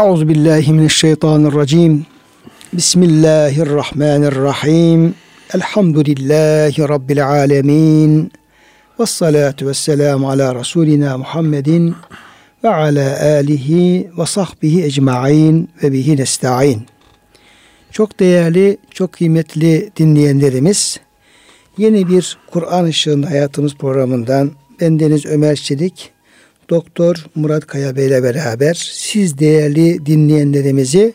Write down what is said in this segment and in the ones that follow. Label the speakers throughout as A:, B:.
A: Euzu billahi mineşşeytanirracim. Bismillahirrahmanirrahim. Elhamdülillahi rabbil alamin. Ves salatu vesselamu ala rasulina Muhammedin ve ala alihi ve sahbihi ecmaîn ve bihi nestaîn. Çok değerli, çok kıymetli dinleyenlerimiz, yeni bir Kur'an ışığında hayatımız programından bendeniz Ömer Çelik, Doktor Murat Kaya Bey ile beraber siz değerli dinleyenlerimizi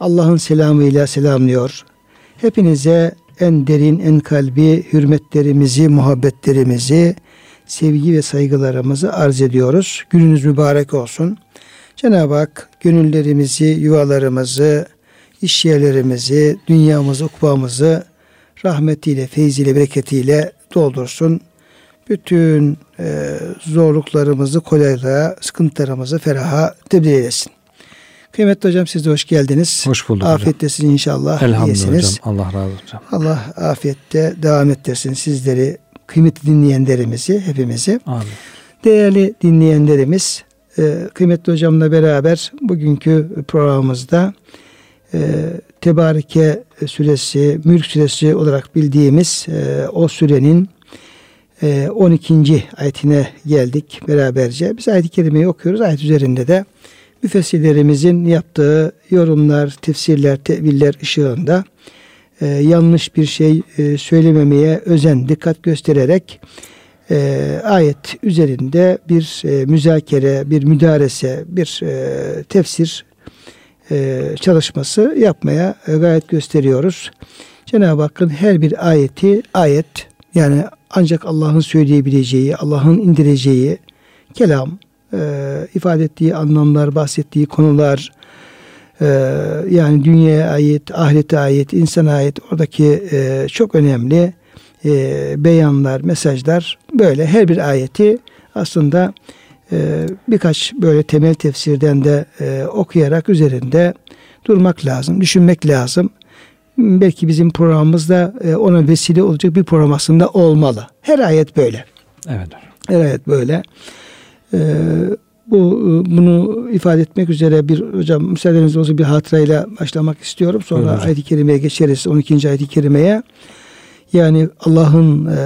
A: Allah'ın selamıyla selamlıyor. Hepinize en derin, en kalbi hürmetlerimizi, muhabbetlerimizi, sevgi ve saygılarımızı arz ediyoruz. Gününüz mübarek olsun. Cenab-ı Hak gönüllerimizi, yuvalarımızı, iş yerlerimizi, dünyamızı, ukbamızı rahmetiyle, feyziyle, bereketiyle doldursun. Bütün e, zorluklarımızı kolaylığa, sıkıntılarımızı feraha tebdil eylesin. Kıymetli hocam siz de hoş geldiniz.
B: Hoş bulduk
A: Afiyettesiniz inşallah.
B: Elhamdülillah
A: iyisiniz.
B: hocam. Allah razı olsun.
A: Allah afiyette devam ettirsin sizleri, kıymetli dinleyenlerimizi, hepimizi.
B: Amin.
A: Değerli dinleyenlerimiz, e, kıymetli hocamla beraber bugünkü programımızda e, Tebarike suresi, Mülk suresi olarak bildiğimiz o sürenin 12. ayetine geldik beraberce. Biz ayet-i kerimeyi okuyoruz. Ayet üzerinde de müfessirlerimizin yaptığı yorumlar, tefsirler, teviller ışığında e, yanlış bir şey e, söylememeye özen, dikkat göstererek e, ayet üzerinde bir müzakere, bir müdarese, bir tefsir çalışması yapmaya gayet gösteriyoruz. Cenab-ı Hakk'ın her bir ayeti ayet yani ancak Allah'ın söyleyebileceği, Allah'ın indireceği kelam, e, ifade ettiği anlamlar, bahsettiği konular, e, yani dünyaya ait, ahirete ait, insana ait oradaki e, çok önemli e, beyanlar, mesajlar böyle her bir ayeti aslında e, birkaç böyle temel tefsirden de e, okuyarak üzerinde durmak lazım, düşünmek lazım. Belki bizim programımızda e, ona vesile olacak bir program aslında olmalı. Her ayet böyle.
B: Evet.
A: Her ayet böyle. E, bu bunu ifade etmek üzere bir hocam müsaadeniz olursa bir hatırayla başlamak istiyorum. Sonra
B: Buyurun.
A: ayet-i kerimeye geçeriz. 12. ayet-i kerimeye. Yani Allah'ın e,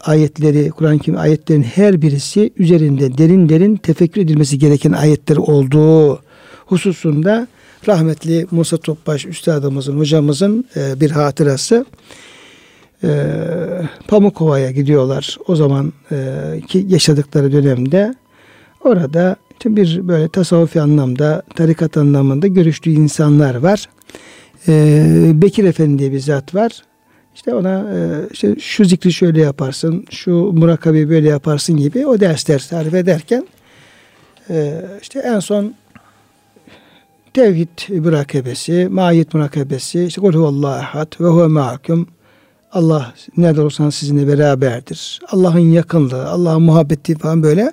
A: ayetleri, Kur'an-ı Kerim ayetlerin her birisi üzerinde derin derin tefekkür edilmesi gereken ayetler olduğu hususunda rahmetli Musa Topbaş üstadımızın, hocamızın e, bir hatırası. E, Pamukova'ya gidiyorlar o zaman e, ki yaşadıkları dönemde. Orada bir böyle tasavvufi anlamda, tarikat anlamında görüştüğü insanlar var. E, Bekir Efendi diye bir zat var. İşte ona e, işte şu zikri şöyle yaparsın, şu murakabi böyle yaparsın gibi o dersler tarif ederken e, işte en son tevhid mürakebesi, mahiyet mürakebesi, işte kul huvallahu ehad ve huve ma'akum. Allah nerede olursanız sizinle beraberdir. Allah'ın yakınlığı, Allah'ın muhabbeti falan böyle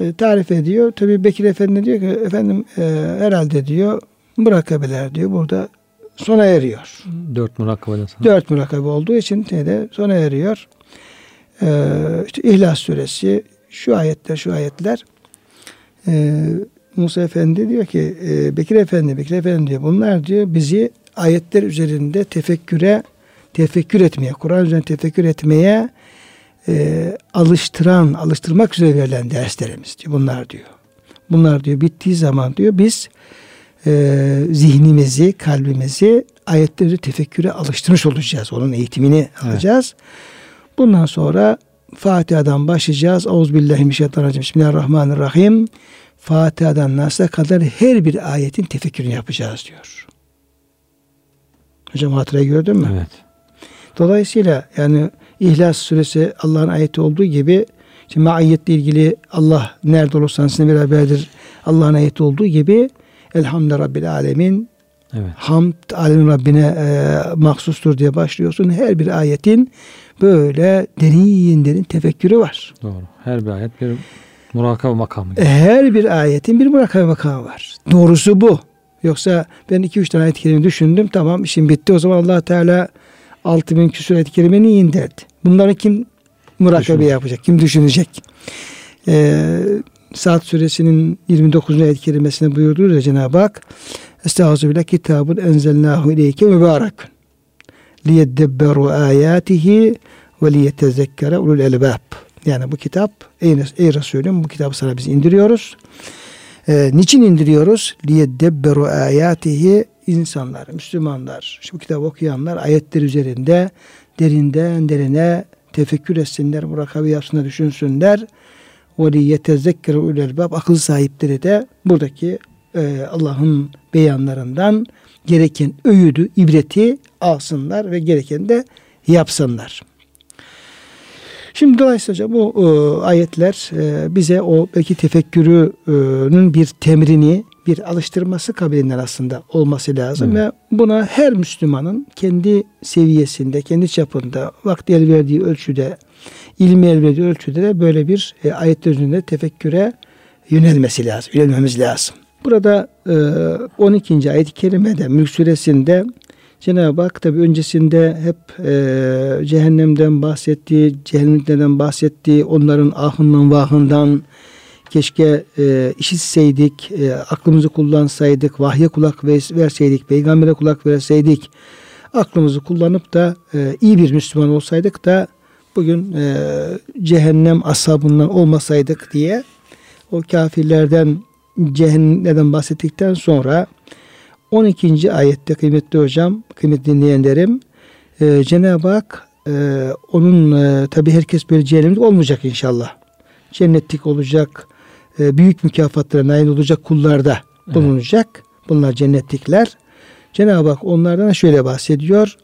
A: e, tarif ediyor. Tabi Bekir Efendi diyor ki efendim e, herhalde diyor murakabeler diyor burada sona eriyor.
B: Dört murakabeden sonra.
A: Dört murakabe olduğu için de sona eriyor. Ee, işte İhlas suresi şu ayetler şu ayetler ee, Musa Efendi diyor ki e, Bekir Efendi Bekir Efendi diyor bunlar diyor bizi ayetler üzerinde tefekküre tefekkür etmeye Kur'an üzerinde tefekkür etmeye e, alıştıran alıştırmak üzere verilen derslerimiz diyor bunlar diyor. Bunlar diyor bittiği zaman diyor biz e, zihnimizi, kalbimizi ayetleri tefekküre alıştırmış olacağız. Onun eğitimini alacağız. Bundan sonra Fatiha'dan başlayacağız. Euzubillahimineşşeytanirracim. Bismillahirrahmanirrahim. Fatiha'dan Nas'a kadar her bir ayetin tefekkürünü yapacağız diyor. Hocam hatırayı gördün mü?
B: Evet.
A: Dolayısıyla yani İhlas suresi Allah'ın ayeti olduğu gibi işte maiyetle ilgili Allah nerede olursan sizinle beraberdir Allah'ın ayeti olduğu gibi Elhamdülillah Rabbil Alemin
B: Evet.
A: hamd alemin Rabbine e, mahsustur diye başlıyorsun. Her bir ayetin böyle derin derin tefekkürü var.
B: Doğru. Her bir ayet bir murakabe makamı. gibi.
A: Her bir ayetin bir murakabe makamı var. Doğrusu bu. Yoksa ben iki üç tane kerime düşündüm. Tamam işim bitti. O zaman allah Teala altı bin küsur ayet-i kerime niye indirdi? Bunları kim murakabe
B: Düşünür.
A: yapacak? Kim düşünecek? Ee, Saat suresinin 29. ayet kerimesinde buyurduğu ya Cenab-ı Hak Estağfirullah kitabun enzelnahu ileyke mübarek liyeddebberu ayatihi ve liyetezekkere ulul elbab. Yani bu kitap ey, ey Resulüm bu kitabı sana biz indiriyoruz. Ee, niçin indiriyoruz? Liyeddebberu ayatihi insanlar, Müslümanlar, şu kitabı okuyanlar ayetler üzerinde derinden derine tefekkür etsinler, murakabe yapsınlar, düşünsünler. Ve liyetezekkere ulul elbab. Akıl sahipleri de buradaki e, Allah'ın beyanlarından gereken öğüdü, ibreti alsınlar ve gereken de yapsınlar. Şimdi dolayısıyla bu e, ayetler e, bize o belki tefekkürünün bir temrini, bir alıştırması kabilinden aslında olması lazım evet. ve buna her Müslümanın kendi seviyesinde, kendi çapında, vakti el verdiği ölçüde, ilmi el verdiği ölçüde de böyle bir e, ayetler üzerinde tefekküre yönelmesi lazım, yönelmemiz lazım. Burada e, 12. ayet-i kerimede Mülk suresinde Cenab-ı Hak tabi öncesinde hep e, cehennemden bahsettiği, cehennemden bahsettiği, onların ahından vahından keşke e, işitseydik, e, aklımızı kullansaydık, vahye kulak verseydik, peygambere kulak verseydik, aklımızı kullanıp da e, iyi bir Müslüman olsaydık da bugün e, cehennem asabından olmasaydık diye o kafirlerden cehennemden bahsettikten sonra 12. ayette kıymetli hocam, kıymetli dinleyenlerim e, Cenab-ı Hak e, onun e, tabi herkes böyle cehennemlik olmayacak inşallah. Cennetlik olacak, e, büyük mükafatlara nail olacak kullarda bulunacak. Evet. Bunlar cennetlikler. Cenab-ı Hak onlardan şöyle bahsediyor.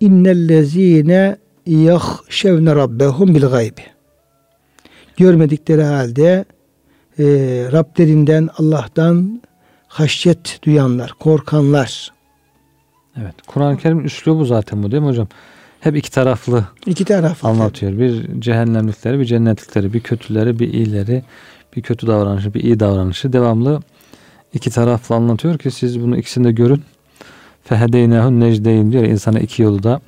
A: İnnellezine yahşevne rabbehum bil gaybi. Görmedikleri halde e, Rablerinden Allah'tan haşyet duyanlar, korkanlar.
B: Evet. Kur'an-ı Kerim üslubu zaten bu değil mi hocam? Hep iki taraflı
A: iki taraflı
B: anlatıyor. Bir cehennemlikleri, bir cennetlikleri, bir kötüleri, bir iyileri, bir kötü davranışı, bir iyi davranışı devamlı iki taraflı anlatıyor ki siz bunu ikisini de görün. Fehedeynehun necdeyn diyor. insana iki yolu da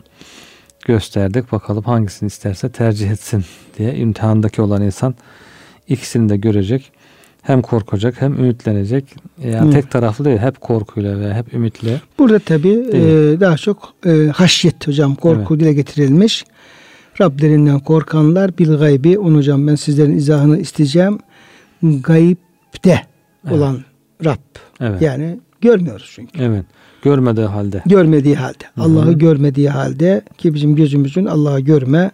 B: gösterdik. Bakalım hangisini isterse tercih etsin diye imtihandaki olan insan ikisini de görecek hem korkacak hem ümitlenecek. Yani Hı. tek taraflı değil, hep korkuyla ve hep ümitle.
A: Burada tabi e, daha çok e, haşyet hocam korku evet. dile getirilmiş. Rablerinden korkanlar bil gaybi. Onu hocam ben sizlerin izahını isteyeceğim. Gayipte evet. olan Rab. Evet. Yani görmüyoruz çünkü.
B: Evet. Görmediği halde.
A: Görmediği halde. Allah'ı görmediği halde ki bizim gözümüzün Allah'ı görme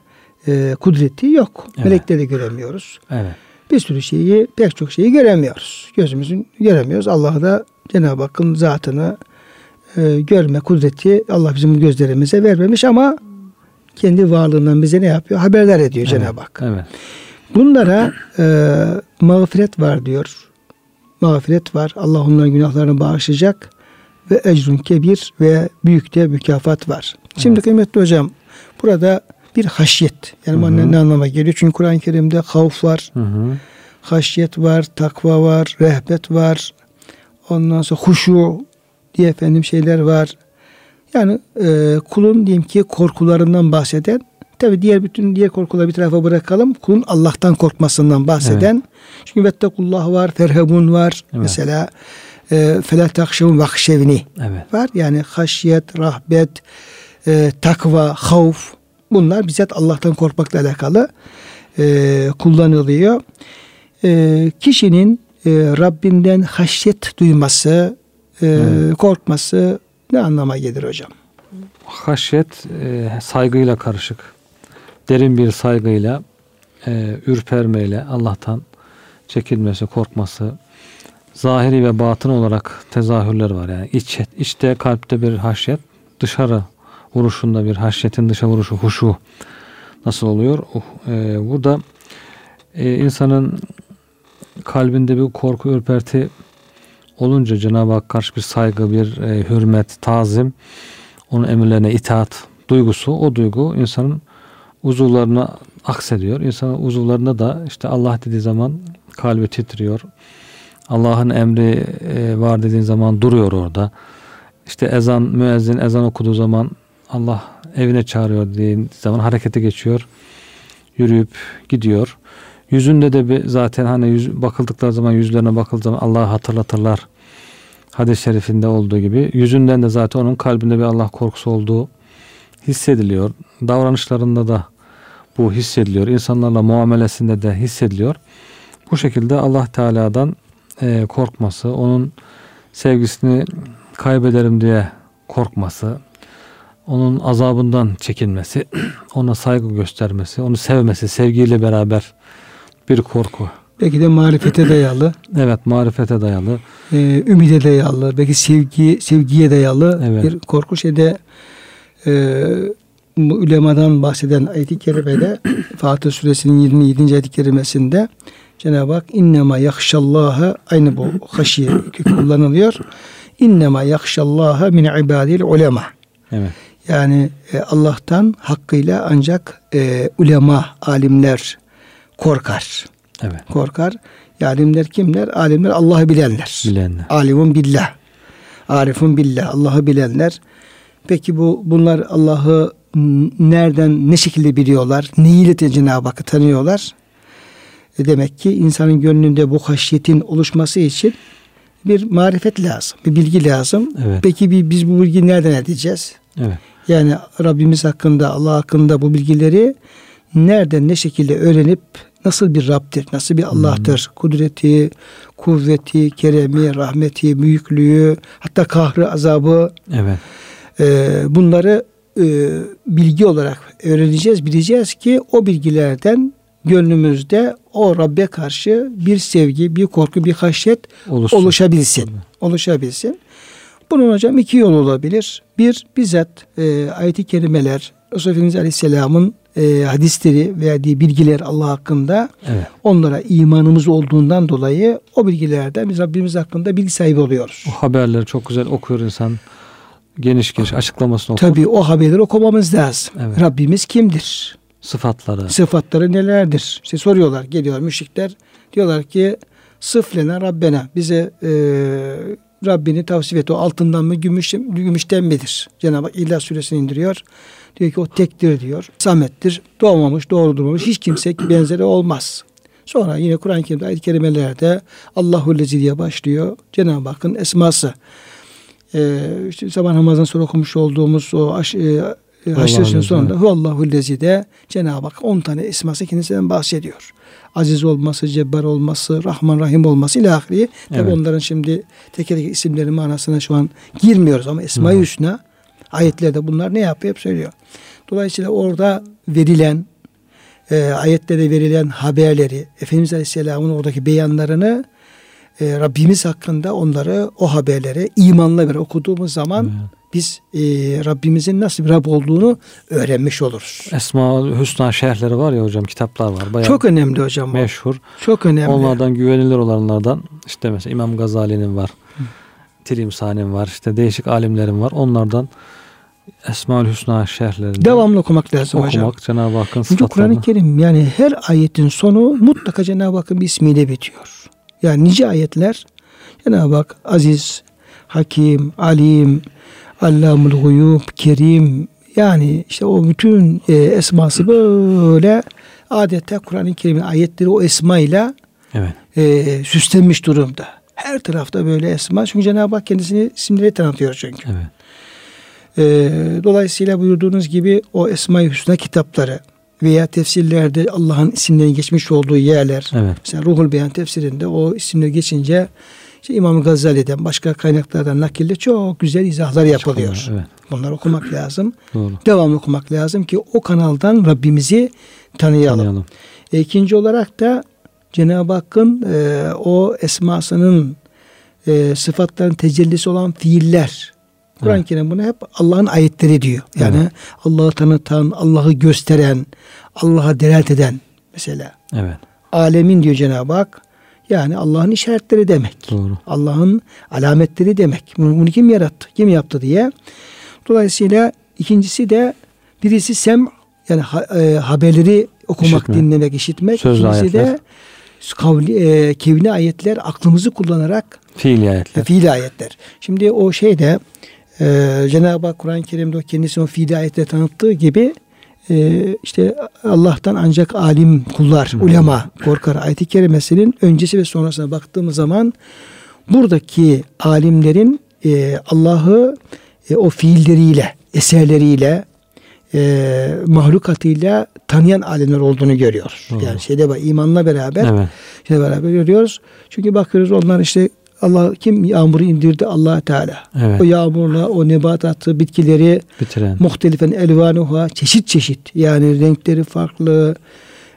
A: e, kudreti yok. Evet. Melekleri göremiyoruz. Evet bir sürü şeyi, pek çok şeyi göremiyoruz. Gözümüzün göremiyoruz. Allah'ı da Cenab-ı Hakk'ın zatını e, görme kudreti Allah bizim gözlerimize vermemiş ama kendi varlığından bize ne yapıyor? Haberler ediyor evet, Cenab-ı Hak. Evet. Bunlara e, mağfiret var diyor. Mağfiret var. Allah onların günahlarını bağışlayacak ve ecrun kebir ve büyük de mükafat var. Şimdi evet. kıymetli hocam burada bir haşyet. Yani hı hı. ne anlama geliyor? Çünkü Kur'an-ı Kerim'de havf var. Hı hı. Haşyet var, takva var, rehbet var. Ondan sonra huşu diye efendim şeyler var. Yani e, kulun diyeyim ki korkularından bahseden tabi diğer bütün diğer korkuları bir tarafa bırakalım. Kulun Allah'tan korkmasından bahseden. Evet. Çünkü vettekullah var, ferhebun var. Evet. Mesela e, felâ takşevun vakşevni evet. var. Yani haşyet, rahbet, e, takva, havf Bunlar bizzat Allah'tan korkmakla alakalı e, kullanılıyor. E, kişinin e, Rabbinden haşyet duyması, e, evet. korkması ne anlama gelir hocam?
B: Haşyet e, saygıyla karışık. Derin bir saygıyla, e, ürpermeyle Allah'tan çekilmesi, korkması, zahiri ve batın olarak tezahürler var. Yani iç, içte kalpte bir haşyet, dışarı vuruşunda bir haşyetin dışa vuruşu, huşu nasıl oluyor? Uh, e, burada e, insanın kalbinde bir korku, ürperti olunca Cenab-ı Hak karşı bir saygı, bir e, hürmet, tazim, onun emirlerine itaat duygusu, o duygu insanın uzuvlarına aksediyor. İnsanın uzuvlarında da işte Allah dediği zaman kalbi titriyor. Allah'ın emri e, var dediğin zaman duruyor orada. İşte ezan, müezzin ezan okuduğu zaman Allah evine çağırıyor dediğin zaman harekete geçiyor. Yürüyüp gidiyor. Yüzünde de bir zaten hani yüz, bakıldıkları zaman yüzlerine bakıldığı zaman Allah'ı hatırlatırlar. Hadis-i şerifinde olduğu gibi yüzünden de zaten onun kalbinde bir Allah korkusu olduğu hissediliyor. Davranışlarında da bu hissediliyor. İnsanlarla muamelesinde de hissediliyor. Bu şekilde Allah Teala'dan e, korkması, onun sevgisini kaybederim diye korkması, onun azabından çekinmesi, ona saygı göstermesi, onu sevmesi, sevgiyle beraber bir korku.
A: Belki de marifete dayalı.
B: Evet, marifete dayalı.
A: E, ümide dayalı, belki sevgi sevgiye dayalı evet. bir korku şeyde e, ulemadan bahseden ayet-i kerimede Fatih suresinin 27. ayet-i kerimesinde Cenab-ı Hak innema yakşallaha aynı bu haşiye kullanılıyor. İnnema yakşallaha min ibadil ulema. Evet. Yani e, Allah'tan hakkıyla ancak e, ulema, alimler korkar. Evet. Korkar. Alimler kimler? Alimler Allah'ı bilenler. Bilenler. Alimun billah. Arifun billah. Allah'ı bilenler. Peki bu bunlar Allah'ı nereden ne şekilde biliyorlar? Neyle Cenab-ı Hakk'ı tanıyorlar? E demek ki insanın gönlünde bu haşyetin oluşması için bir marifet lazım, bir bilgi lazım. Evet. Peki bir, biz bu bilgiyi nereden edeceğiz? Evet. Yani Rabbimiz hakkında, Allah hakkında bu bilgileri nereden, ne şekilde öğrenip nasıl bir Rab'dir, nasıl bir Allah'tır? Hmm. Kudreti, kuvveti, keremi, rahmeti, büyüklüğü, hatta kahrı, azabı. Evet. E, bunları e, bilgi olarak öğreneceğiz, bileceğiz ki o bilgilerden gönlümüzde o Rabbe karşı bir sevgi, bir korku, bir haşyet Oluşsun. oluşabilsin. Oluşabilsin. Bunun hocam iki yol olabilir. Bir, bizzat e, ayet-i kerimeler, Resulullah Aleyhisselam'ın e, hadisleri veya diye bilgiler Allah hakkında evet. onlara imanımız olduğundan dolayı o bilgilerden biz Rabbimiz hakkında bilgi sahibi oluyoruz.
B: O haberleri çok güzel okuyor insan. Geniş geniş açıklamasını
A: okur. Tabii o haberleri okumamız lazım. Evet. Rabbimiz kimdir?
B: Sıfatları.
A: Sıfatları nelerdir? İşte soruyorlar, geliyor müşrikler. Diyorlar ki sıflena Rabbena bize e, Rabbini tavsiye et. O altından mı gümüş, gümüşten midir? Cenab-ı Hak İlah suresini indiriyor. Diyor ki o tektir diyor. Samettir. Doğmamış, doğru durmamış. Hiç kimse benzeri olmaz. Sonra yine Kur'an-ı Kerim'de ayet-i kerimelerde Allahu Lezi diye başlıyor. Cenab-ı Hakk'ın esması. Ee, işte sabah namazından sonra okumuş olduğumuz o aş, e, haşresinin sonunda Huvallahu Lezi de Cenab-ı Hak 10 tane esması kendisinden bahsediyor. Aziz olması, cebbar olması, Rahman Rahim olması ile ahiri. Evet. onların şimdi teker teker isimlerin manasına şu an girmiyoruz ama Esma-i Hüsna ayetlerde bunlar ne yapıyor hep söylüyor. Dolayısıyla orada verilen e, ayetlerde verilen haberleri Efendimiz Aleyhisselam'ın oradaki beyanlarını e, Rabbimiz hakkında onları o haberleri imanla bir okuduğumuz zaman evet. Biz e, Rabbimizin nasıl bir Rab olduğunu öğrenmiş oluruz.
B: Esma Hüsna şerhleri var ya hocam kitaplar var.
A: Bayağı Çok önemli hocam.
B: Meşhur.
A: Çok önemli.
B: Onlardan güvenilir olanlardan işte mesela İmam Gazali'nin var. Tilimsani'nin var. işte değişik alimlerin var. Onlardan Esmaül Hüsna şerhlerini
A: devamlı okumak lazım okumak, hocam.
B: Okumak Cenab-ı Hakk'ın
A: Çünkü Kur'an-ı Kerim yani her ayetin sonu mutlaka Cenab-ı Hakk'ın bir ismiyle bitiyor. Yani nice ayetler Cenab-ı Hak aziz, hakim, alim, allamul guyub, kerim yani işte o bütün e, esması böyle adeta Kur'an-ı Kerim'in ayetleri o esmayla evet. e, süslenmiş durumda. Her tarafta böyle esma. Çünkü Cenab-ı Hak kendisini isimleri tanıtıyor çünkü. Evet. E, dolayısıyla buyurduğunuz gibi o Esma-i Hüsna kitapları veya tefsirlerde Allah'ın isimlerinin geçmiş olduğu yerler. Evet. Mesela Ruhul Beyan tefsirinde o isimler geçince işte İmam Gazali'den başka kaynaklardan nakille çok güzel izahlar yapılıyor. Evet. Bunları okumak lazım. Doğru. Devamlı okumak lazım ki o kanaldan Rabbimizi tanıyalım. tanıyalım. E, ikinci olarak da Cenab-ı Hakk'ın e, o esmasının e, sıfatların tecellisi olan fiiller Kur'an-ı evet. Kerim bunu hep Allah'ın ayetleri diyor. Yani evet. Allah'ı tanıtan, Allah'ı gösteren, Allah'a delalet eden mesela. Evet. Alemin diyor Cenab-ı Hak. Yani Allah'ın işaretleri demek. Doğru. Allah'ın alametleri demek. Bunu, kim yarattı? Kim yaptı diye. Dolayısıyla ikincisi de birisi sem yani e, haberleri okumak, İşitme. dinlemek, işitmek. Söz İkincisi ayetler. de kavli, e, kevni ayetler aklımızı kullanarak
B: fiil ayetler.
A: E, fiil ayetler. Şimdi o şeyde ee, Cenab-ı Hak Kur'an-ı Kerim'de kendisini o fiili ayette tanıttığı gibi e, işte Allah'tan ancak alim kullar, ulema korkar ayet-i kerimesinin öncesi ve sonrasına baktığımız zaman buradaki alimlerin e, Allah'ı e, o fiilleriyle, eserleriyle, e, mahlukatıyla tanıyan alimler olduğunu görüyoruz. Hı. Yani şeyde bak imanla beraber evet. şeyle beraber görüyoruz. Çünkü bakıyoruz onlar işte Allah kim yağmuru indirdi Allah Teala. Evet. O yağmurla o nebatatı, bitkileri bitiren muhtelifen elvanuha çeşit çeşit yani renkleri farklı,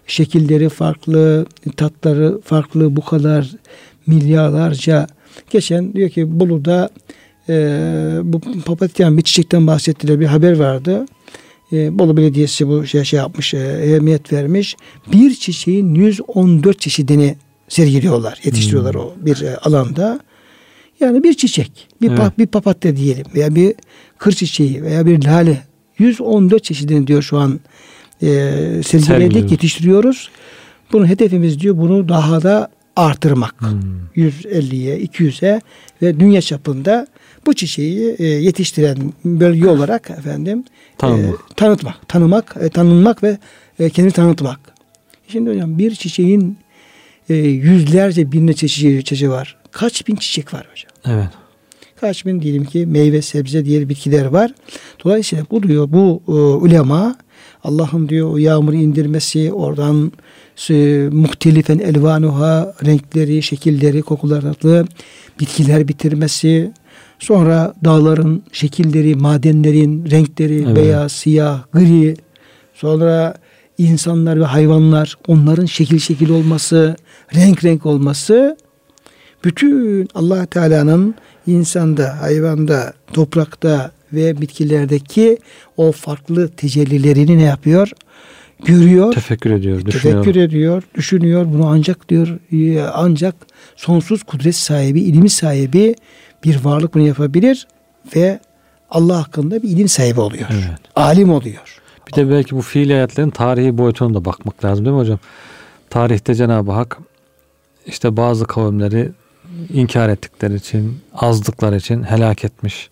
A: şekilleri farklı, tatları farklı bu kadar milyarlarca geçen diyor ki Bolu'da e, bu papatyan bir çiçekten bahsettiler bir haber vardı. E, Bolu Belediyesi bu şey, şey yapmış, e, ehemmiyet vermiş. Bir çiçeğin 114 çeşidini sergiliyorlar, yetiştiriyorlar hmm. o bir e, alanda. Yani bir çiçek, bir evet. pa, bir papatya diyelim veya bir kır çiçeği veya bir lale 114 çeşidini diyor şu an e, sergiledik, yetiştiriyoruz. Bunun hedefimiz diyor bunu daha da artırmak. Hmm. 150'ye, 200'e ve dünya çapında bu çiçeği e, yetiştiren bölge olarak efendim e, tanıtmak, tanımak, e, tanınmak ve e, kendini tanıtmak. Şimdi hocam bir çiçeğin e, yüzlerce binle çeşidi, çeşidi var. Kaç bin çiçek var hocam?
B: Evet.
A: Kaç bin diyelim ki meyve, sebze, diğer bitkiler var. Dolayısıyla bu diyor bu e, ulema Allah'ın diyor o yağmuru indirmesi, oradan e, muhtelifen elvanuha, renkleri, şekilleri, kokuları, bitkiler bitirmesi, sonra dağların şekilleri, madenlerin renkleri, evet. beyaz, siyah, gri, sonra insanlar ve hayvanlar, onların şekil şekil olması, renk renk olması, bütün allah Teala'nın insanda, hayvanda, toprakta, ve bitkilerdeki o farklı tecellilerini ne yapıyor? Görüyor.
B: Tefekkür ediyor, düşünüyor.
A: Tefekkür ediyor, düşünüyor. Bunu ancak diyor e, ancak sonsuz kudret sahibi, ilim sahibi bir varlık bunu yapabilir ve Allah hakkında bir ilim sahibi oluyor. Evet. Alim oluyor.
B: Bir de belki bu fiil ayetlerin tarihi boyutuna da bakmak lazım değil mi hocam? Tarihte Cenab-ı Hak işte bazı kavimleri inkar ettikleri için, azdıkları için helak etmiş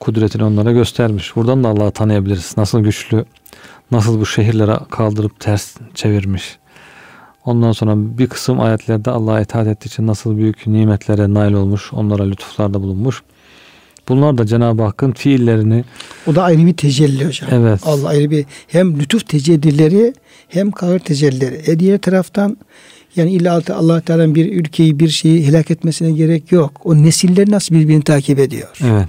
B: kudretini onlara göstermiş. Buradan da Allah'ı tanıyabiliriz. Nasıl güçlü, nasıl bu şehirlere kaldırıp ters çevirmiş. Ondan sonra bir kısım ayetlerde Allah'a itaat ettiği için nasıl büyük nimetlere nail olmuş, onlara lütuflarda bulunmuş. Bunlar da Cenab-ı Hakk'ın fiillerini
A: o da ayrı bir tecelli hocam.
B: Evet.
A: Allah ayrı bir hem lütuf tecellileri hem kahır tecellileri. E diğer taraftan yani illa Allah Teala'nın bir ülkeyi bir şeyi helak etmesine gerek yok. O nesiller nasıl birbirini takip ediyor.
B: Evet.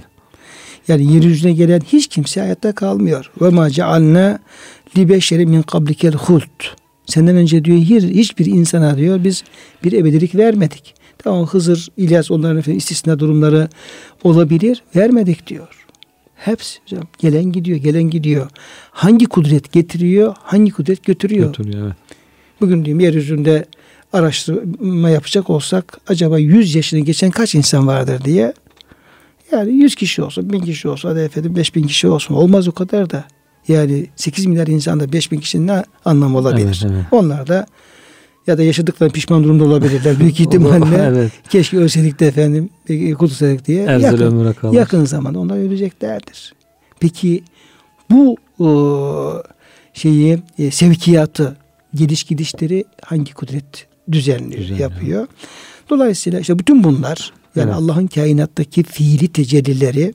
A: Yani yeryüzüne gelen hiç kimse hayatta kalmıyor. Ve ma cealna li beşeri min kablikel hult. Senden önce diyor hiçbir insana diyor biz bir ebedilik vermedik. Tamam Hızır, İlyas onların efendim istisna durumları olabilir. Vermedik diyor. Hepsi hocam gelen gidiyor, gelen gidiyor. Hangi kudret getiriyor, hangi kudret götürüyor?
B: Götürüyor evet.
A: Bugün diyeyim yeryüzünde araştırma yapacak olsak acaba 100 yaşını geçen kaç insan vardır diye yani 100 kişi olsun, 1000 kişi olsun, hadi efendim 5000 kişi olsun. Olmaz o kadar da. Yani 8 milyar insanda 5000 kişinin ne anlamı olabilir? Evet, evet. Onlar da ya da yaşadıkları pişman durumda olabilirler. Büyük ihtimalle evet. keşke ölseydik de efendim kurtulsaydık diye
B: Erzil
A: yakın, yakın zamanda onlar öleceklerdir. Peki bu o, şeyi e, sevkiyatı gidiş gidişleri hangi kudret düzenliyor, Düzenli. yapıyor? Dolayısıyla işte bütün bunlar yani evet. Allah'ın kainattaki fiili tecellileri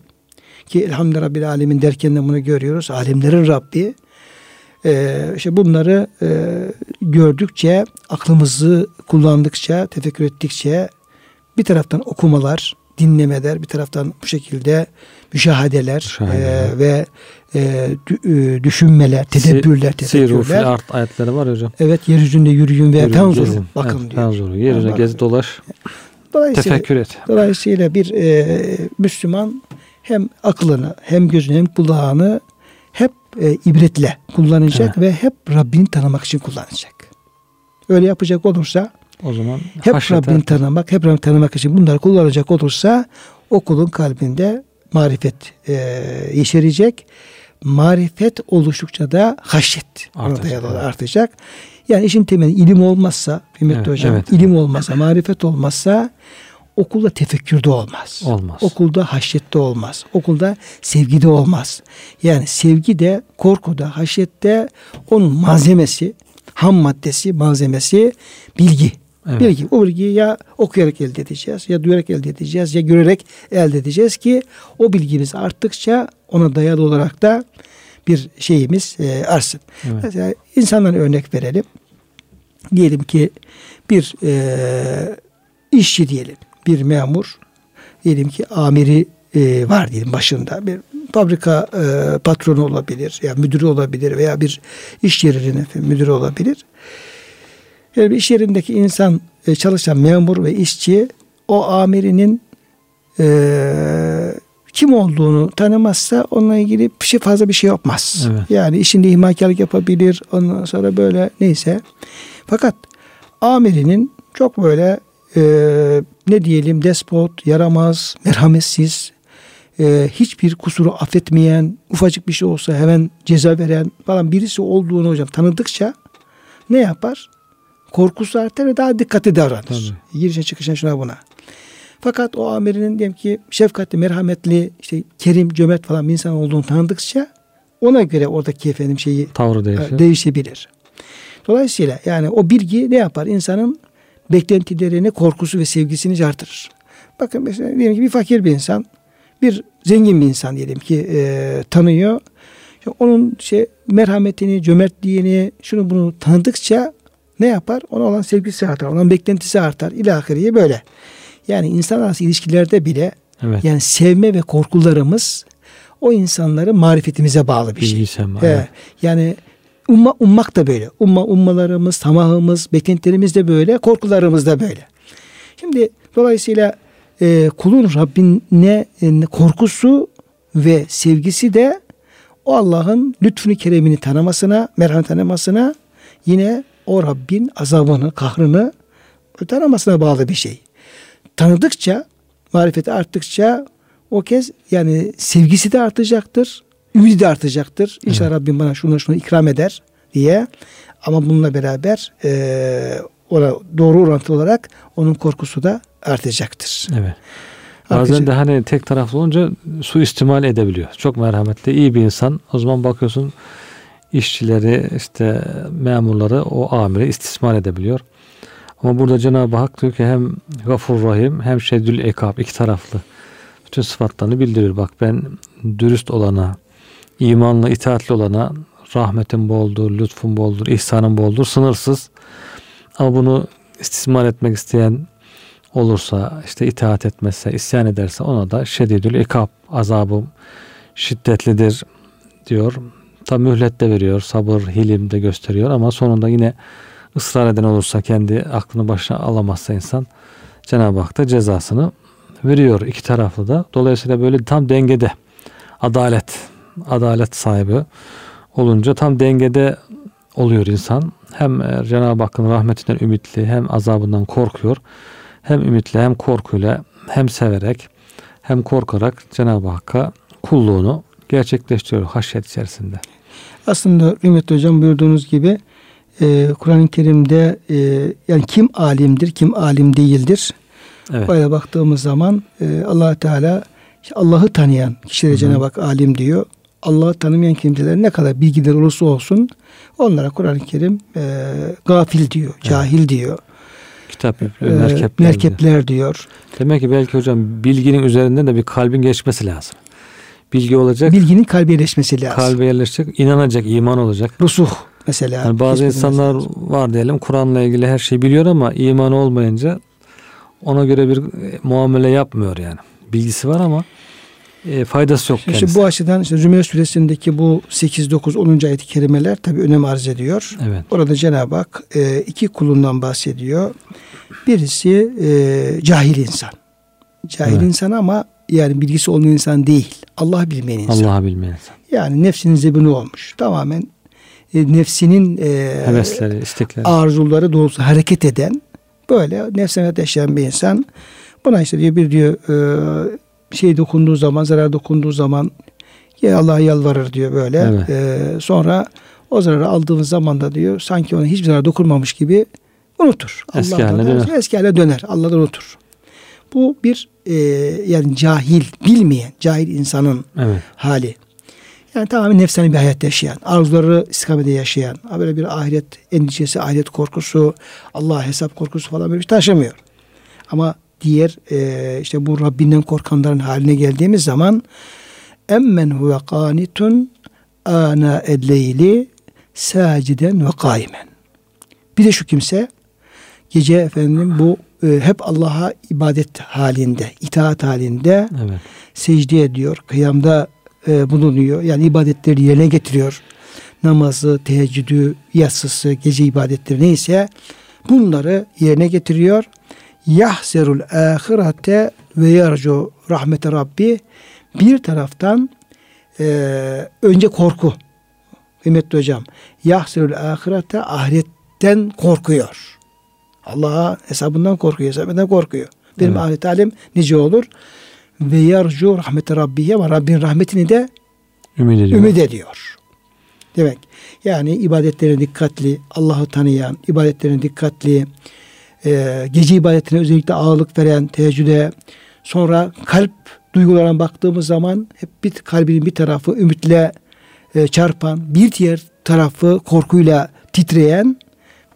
A: ki elhamdülillah Rabbil Alemin derken de bunu görüyoruz. Alemlerin Rabbi. Ee, işte bunları e, gördükçe, aklımızı kullandıkça, tefekkür ettikçe bir taraftan okumalar, dinlemeler, bir taraftan bu şekilde müşahadeler e, ve e, düşünmeler, tedebbürler, tefekkürler.
B: art ayetleri var hocam.
A: Evet, yeryüzünde yürüyün ve tanzuru. Bakın
B: evet, diyor. Tanzuru. Yeryüzüne gez dolaş.
A: Dolayısıyla,
B: Tefekkür et.
A: Dolayısıyla bir e, Müslüman hem aklını hem gözünü hem kulağını e, ibretle kullanacak evet. ve hep Rabbini tanımak için kullanacak. Öyle yapacak olursa
B: o zaman
A: hep Rabbini tanımak, hep Rabbini tanımak için bunları kullanacak olursa o kulun kalbinde marifet e, yeşerecek. Marifet oluştukça da haşyet artacak. artacak. Yani işin temeli ilim olmazsa, kıymetli evet, hocam, evet. ilim olmazsa, marifet olmazsa okulda tefekkürde olmaz.
B: Olmaz.
A: Okulda haşyette olmaz. Okulda sevgide olmaz. Yani sevgi de, korku da, haşyette onun malzemesi, ham maddesi, malzemesi bilgi. Evet. Bilgi. O bilgiyi ya okuyarak elde edeceğiz, ya duyarak elde edeceğiz, ya görerek elde edeceğiz ki o bilgimiz arttıkça ona dayalı olarak da bir şeyimiz e, artsın. Evet. Mesela insanlara örnek verelim. Diyelim ki bir e, işçi diyelim, bir memur, diyelim ki amiri e, var diyelim başında bir fabrika e, patronu olabilir ya yani müdürü olabilir veya bir iş yerinin efendim, müdürü olabilir. Yani bir iş yerindeki insan e, çalışan memur ve işçi o amirinin e, kim olduğunu tanımazsa onunla ilgili bir şey fazla bir şey yapmaz. Evet. Yani işinde ihmalkarlık yapabilir. Ondan sonra böyle neyse. Fakat amirinin çok böyle e, ne diyelim despot, yaramaz, merhametsiz, e, hiçbir kusuru affetmeyen, ufacık bir şey olsa hemen ceza veren falan birisi olduğunu hocam tanıdıkça ne yapar? Korkusu artar ve daha dikkatli davranır. Tabii. Girişe çıkışına şuna buna. Fakat o amirinin diyelim ki şefkatli, merhametli, işte kerim, cömert falan bir insan olduğunu tanıdıkça ona göre oradaki efendim şeyi
B: tavrı değişir.
A: E, değişebilir. Dolayısıyla yani o bilgi ne yapar? İnsanın beklentilerini, korkusu ve sevgisini artırır. Bakın mesela diyelim ki bir fakir bir insan, bir zengin bir insan diyelim ki e, tanıyor. Onun şey merhametini, cömertliğini, şunu bunu tanıdıkça ne yapar? Ona olan sevgisi artar, onun beklentisi artar. İlahiriye böyle. Yani insan arası ilişkilerde bile evet. yani sevme ve korkularımız o insanların marifetimize bağlı bir şey. Bilgisem, evet. Yani umma, ummak da böyle. Umma, ummalarımız, tamahımız, beklentilerimiz de böyle, korkularımız da böyle. Şimdi dolayısıyla e, kulun Rabbine e, korkusu ve sevgisi de o Allah'ın lütfünü keremini tanımasına, merhamet tanımasına yine o Rabbin azabını, kahrını tanımasına bağlı bir şey tanıdıkça, marifeti arttıkça o kez yani sevgisi de artacaktır, ümidi de artacaktır. İnşallah evet. Rabbim bana şunu şunu ikram eder diye. Ama bununla beraber e, ona doğru orantılı olarak onun korkusu da artacaktır.
B: Evet. Bazen de hani tek taraflı olunca su istimal edebiliyor. Çok merhametli, iyi bir insan. O zaman bakıyorsun işçileri, işte memurları o amiri istismar edebiliyor. Ama burada Cenab-ı Hak diyor ki hem gafur rahim hem şeddül ekab iki taraflı. Bütün sıfatlarını bildiriyor. Bak ben dürüst olana, imanla itaatli olana rahmetin boldur, lütfun boldur, ihsanın boldur, sınırsız. Ama bunu istismar etmek isteyen olursa, işte itaat etmezse, isyan ederse ona da şedidül ikab, azabım şiddetlidir diyor. Tam mühlet de veriyor, sabır, hilim de gösteriyor ama sonunda yine ısrar eden olursa kendi aklını başına alamazsa insan Cenab-ı Hak da cezasını veriyor iki taraflı da. Dolayısıyla böyle tam dengede adalet adalet sahibi olunca tam dengede oluyor insan. Hem e, Cenab-ı Hakk'ın rahmetinden ümitli hem azabından korkuyor. Hem ümitli hem korkuyla hem severek hem korkarak Cenab-ı Hakk'a kulluğunu gerçekleştiriyor haşyet içerisinde.
A: Aslında Ümit Hocam buyurduğunuz gibi e, Kur'an-ı Kerim'de e, yani kim alimdir, kim alim değildir. Evet. Böyle baktığımız zaman e, allah Teala Allah'ı tanıyan kişilere Cenab-ı Hak alim diyor. Allah'ı tanımayan kimseler ne kadar bilgiler olursa olsun onlara Kur'an-ı Kerim e, gafil diyor, cahil evet. diyor.
B: Kitap e, merkepler,
A: merkepler diyor. diyor.
B: Demek ki belki hocam bilginin üzerinden de bir kalbin geçmesi lazım. Bilgi olacak.
A: Bilginin kalbe yerleşmesi lazım.
B: Kalbe yerleşecek, inanacak, iman olacak.
A: Rusuh mesela.
B: Yani bazı insanlar lazım. var diyelim Kur'an'la ilgili her şeyi biliyor ama iman olmayınca ona göre bir e, muamele yapmıyor yani. Bilgisi var ama e, faydası yok
A: kendisi. İşte bu açıdan işte Zümer suresindeki bu 8 9 10. ayet-i kerimeler tabi önem arz ediyor. Evet. Orada Cenab-ı Hak e, iki kulundan bahsediyor. Birisi e, cahil insan. Cahil evet. insan ama yani bilgisi olmayan insan değil. Allah bilmeyen insan.
B: Allah bilmeyen insan.
A: Yani nefsinin zebini olmuş. Tamamen e, nefsinin e,
B: hevesleri, istekleri,
A: arzuları doğrusu hareket eden böyle nefsine yaşayan bir insan buna işte diyor bir diyor e, şey dokunduğu zaman zarar dokunduğu zaman ya Allah'a yalvarır diyor böyle. Evet. E, sonra o zararı aldığımız zaman da diyor sanki ona hiçbir zarar dokunmamış gibi unutur.
B: Eski haline döner.
A: Eski haline döner. Allah'dan unutur. Bu bir e, yani cahil, bilmeyen, cahil insanın
B: Evet.
A: hali. Yani tamamen nefsani bir hayat yaşayan, arzuları istikamede yaşayan, böyle bir ahiret endişesi, ahiret korkusu, Allah hesap korkusu falan böyle bir şey taşımıyor. Ama diğer e, işte bu Rabbinden korkanların haline geldiğimiz zaman emmen huve kanitun ana elleyli saciden ve kaimen. Bir de şu kimse gece efendim bu e, hep Allah'a ibadet halinde, itaat halinde
B: Evet.
A: secde ediyor, kıyamda e, bulunuyor. Yani ibadetleri yerine getiriyor. Namazı, teheccüdü, yatsısı, gece ibadetleri neyse bunları yerine getiriyor. Yahzerul ahirete ve yarcu rahmete Rabbi bir taraftan e, önce korku. Kıymetli hocam. Yahzerul ahirete ahiretten korkuyor. Allah'a hesabından korkuyor, hesabından korkuyor. Benim
B: Evet.
A: ahiret halim nice olur ve yarcu rahmeti rabbiye ama Rabbin rahmetini de
B: Ümit ediyor.
A: ümit ediyor. Demek yani ibadetlerine dikkatli, Allah'ı tanıyan, ibadetlerine dikkatli, e, gece ibadetine özellikle ağırlık veren teheccüde, sonra kalp duygularına baktığımız zaman hep bir kalbinin bir tarafı ümitle e, çarpan, bir diğer tarafı korkuyla titreyen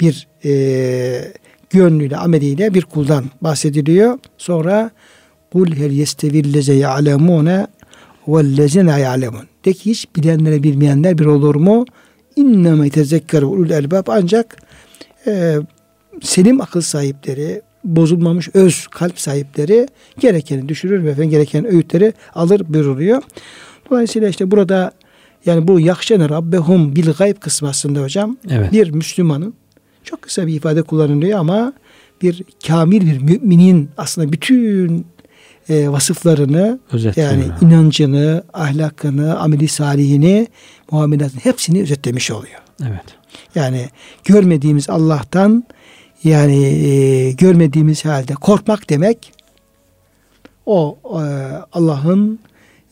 A: bir e, gönlüyle, ameliyle bir kuldan bahsediliyor. Sonra kul hel yestevilleze ya'lemune vellezine ya'lemun. De ki hiç bilenlere bilmeyenler bir olur mu? İnneme tezekkeru ulul elbab ancak e, selim akıl sahipleri, bozulmamış öz kalp sahipleri gerekeni düşürür ve efendim gereken öğütleri alır buyuruluyor. Dolayısıyla işte burada yani bu yakşene rabbehum bil gayb kısmı aslında hocam
B: Evet.
A: bir Müslümanın çok kısa bir ifade kullanılıyor ama bir kamil bir müminin aslında bütün e, vasıflarını
B: Özetleme.
A: yani inancını, ahlakını, ameli salihini, muamelatını hepsini özetlemiş oluyor.
B: Evet.
A: Yani görmediğimiz Allah'tan yani e, görmediğimiz halde korkmak demek o e, Allah'ın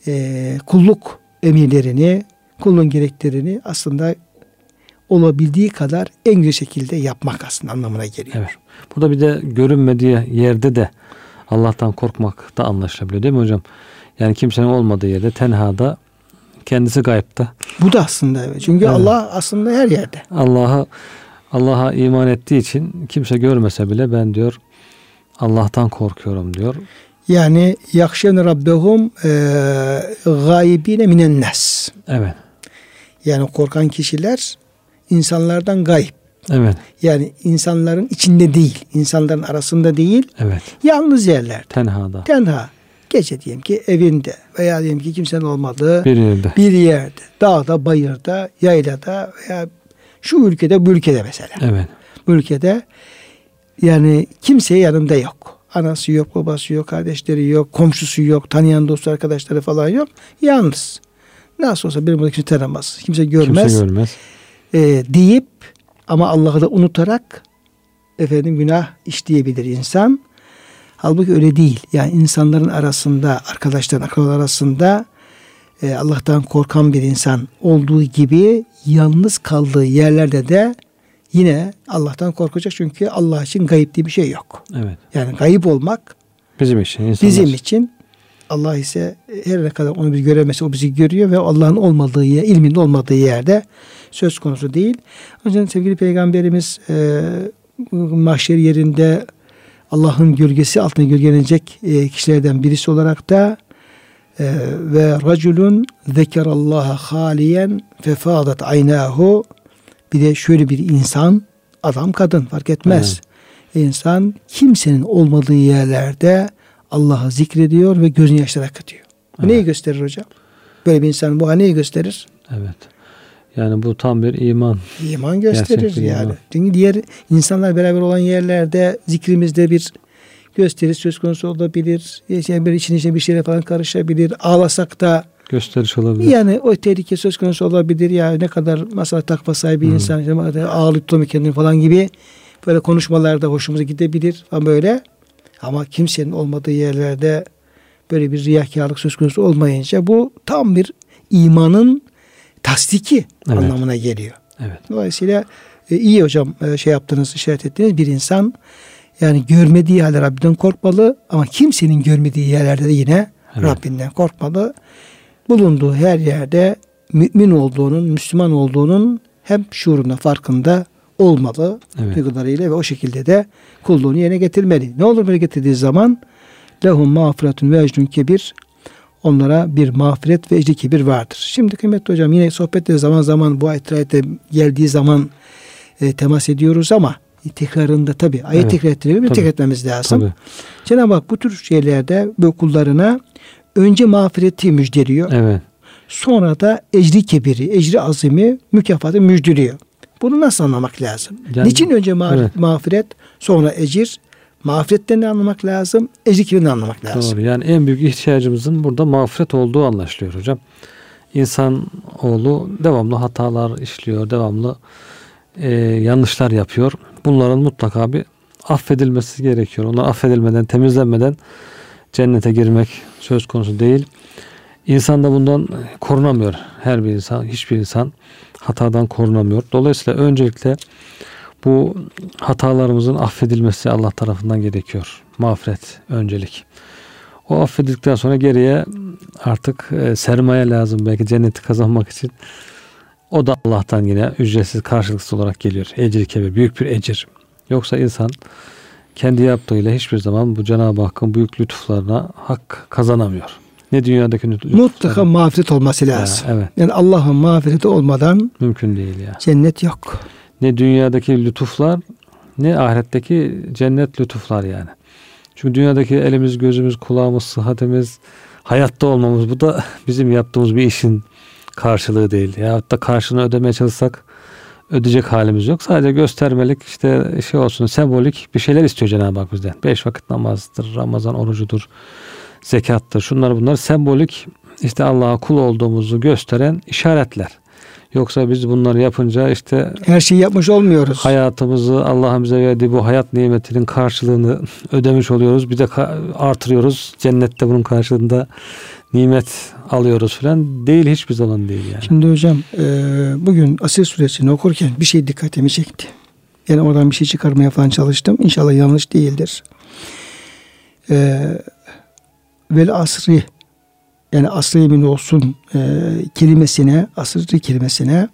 A: e, kulluk emirlerini, kulluğun gereklerini aslında olabildiği kadar en güzel şekilde yapmak aslında anlamına geliyor.
B: Evet. Burada bir de görünmediği yerde de Allah'tan korkmak da anlaşılabiliyor değil mi hocam? Yani kimsenin olmadığı yerde tenhada kendisi gayipte.
A: Bu da aslında evet. Çünkü
B: Evet.
A: Allah aslında her yerde.
B: Allah'a Allah'a iman ettiği için kimse görmese bile ben diyor Allah'tan korkuyorum diyor.
A: Yani yakşen rabbehum e, gaybine minen nas.
B: Evet.
A: Yani korkan kişiler insanlardan gayb.
B: Evet.
A: Yani insanların içinde değil, insanların arasında değil,
B: Evet.
A: yalnız yerler.
B: Tenhada.
A: Tenha. Gece diyelim ki evinde veya diyelim ki kimsenin olmadığı bir,
B: Bir yerde.
A: yerde, dağda, bayırda, yaylada veya şu ülkede, bu ülkede mesela.
B: Evet.
A: Bu ülkede yani kimse yanında yok. Anası yok, babası yok, kardeşleri yok, komşusu yok, tanıyan dostu arkadaşları falan yok. Yalnız. Nasıl olsa benim burada kimse tanımaz, kimse görmez
B: Kimse görmez.
A: e, deyip ama Allah'ı da unutarak efendim günah işleyebilir insan. Halbuki öyle değil. Yani insanların arasında, arkadaşların, akrabalar arasında e, Allah'tan korkan bir insan olduğu gibi yalnız kaldığı yerlerde de yine Allah'tan korkacak. Çünkü Allah için gayip diye bir şey yok.
B: Evet.
A: Yani gayip olmak
B: Bizim için insanlar.
A: bizim için Allah ise her ne kadar onu biz göremese o bizi görüyor ve Allah'ın olmadığı yer, ilminin olmadığı yerde söz konusu değil. O yüzden sevgili peygamberimiz e, mahşer yerinde Allah'ın gölgesi altına gölgelenecek e, kişilerden birisi olarak da e, ve raculun zekerallaha haliyen fefadat aynahu bir de şöyle bir insan adam kadın fark etmez. İnsan kimsenin olmadığı yerlerde Allah'ı zikrediyor ve gözün yaşları akıtıyor.
B: Evet.
A: neyi gösterir hocam? Böyle bir insan bu neyi gösterir?
B: Evet. Yani bu tam bir iman.
A: İman gösterir
B: Gerçekten
A: yani.
B: iman.
A: Çünkü diğer insanlar beraber olan yerlerde zikrimizde bir gösteri söz konusu olabilir. Yani bir için içine bir şeyler falan karışabilir. Ağlasak da
B: Gösteriş olabilir.
A: yani o tehlike söz konusu olabilir. Ya ne kadar mesela takva sahibi
B: Hı.
A: insan işte ağlayıp tutamıyor kendini falan gibi böyle konuşmalarda hoşumuza gidebilir ama böyle ama kimsenin olmadığı yerlerde böyle bir riyakarlık söz konusu olmayınca bu tam bir imanın tasdiki
B: Evet.
A: anlamına geliyor.
B: Evet.
A: Dolayısıyla e, iyi hocam e, şey yaptınız, işaret ettiniz. Bir insan Yani görmediği halde Rabbinden korkmalı ama kimsenin görmediği yerlerde de yine evet. Rabbinden korkmalı. Bulunduğu her yerde mümin olduğunun, Müslüman olduğunun hem şuurunda, farkında olmalı evet. duygularıyla ve o şekilde de kulluğunu yerine getirmeli. Ne olur böyle getirdiği zaman lehum mağfiretun ve ecrun kebir onlara bir mağfiret ve ecri kebir vardır. Şimdi kıymetli hocam yine sohbette zaman zaman bu ayette geldiği zaman e, temas ediyoruz ama tekrarında tabi ayet evet. tekrar ettirelim tekrar etmemiz lazım. Tabii. Cenab-ı Hak bu tür şeylerde bu kullarına önce mağfireti müjdeliyor. Evet. Sonra da ecri kebiri, ecri azimi, mükafatı müjdeliyor. Bunu nasıl anlamak lazım? Yani, Niçin önce ma- evet. mağfiret, sonra ecir? Mağfiretten de anlamak lazım, ecri de anlamak lazım.
B: Doğru. Yani en büyük ihtiyacımızın burada mağfiret olduğu anlaşılıyor hocam. İnsan oğlu devamlı hatalar işliyor, devamlı e, yanlışlar yapıyor. Bunların mutlaka bir affedilmesi gerekiyor. Onlar affedilmeden, temizlenmeden cennete girmek söz konusu değil. İnsan da bundan korunamıyor. Her bir insan, hiçbir insan hatadan korunamıyor. Dolayısıyla öncelikle bu hatalarımızın affedilmesi Allah tarafından gerekiyor. Mağfiret öncelik. O affedildikten sonra geriye artık e, sermaye lazım belki cenneti kazanmak için. O da Allah'tan yine ücretsiz karşılıksız olarak geliyor. Ecir kebir, büyük bir ecir. Yoksa insan kendi yaptığıyla hiçbir zaman bu Cenab-ı Hakk'ın büyük lütuflarına hak kazanamıyor. Ne dünyadaki lütuflarına.
A: Mutlaka mağfiret olması lazım. Ya, evet. Yani Allah'ın mağfireti olmadan
B: mümkün değil ya.
A: Cennet yok.
B: Ne dünyadaki lütuflar ne ahiretteki cennet lütuflar yani. Çünkü dünyadaki elimiz, gözümüz, kulağımız, sıhhatimiz, hayatta olmamız bu da bizim yaptığımız bir işin karşılığı değil. Ya da karşılığını ödemeye çalışsak ödeyecek halimiz yok. Sadece göstermelik işte şey olsun sembolik bir şeyler istiyor Cenab-ı Hak bizden. Beş vakit namazdır, Ramazan orucudur, zekattır. Şunlar bunlar sembolik işte Allah'a kul olduğumuzu gösteren işaretler. Yoksa biz bunları yapınca işte
A: her şeyi yapmış olmuyoruz.
B: Hayatımızı Allah'ın bize verdiği bu hayat nimetinin karşılığını ödemiş oluyoruz. Bir de artırıyoruz. Cennette bunun karşılığında nimet alıyoruz falan değil hiçbir zaman değil yani.
A: Şimdi hocam e, bugün Asil suresini okurken bir şey dikkatimi çekti. Yani oradan bir şey çıkarmaya falan çalıştım. İnşallah yanlış değildir. E, vel asri yani asrı emin olsun e, kelimesine, asrı kelimesine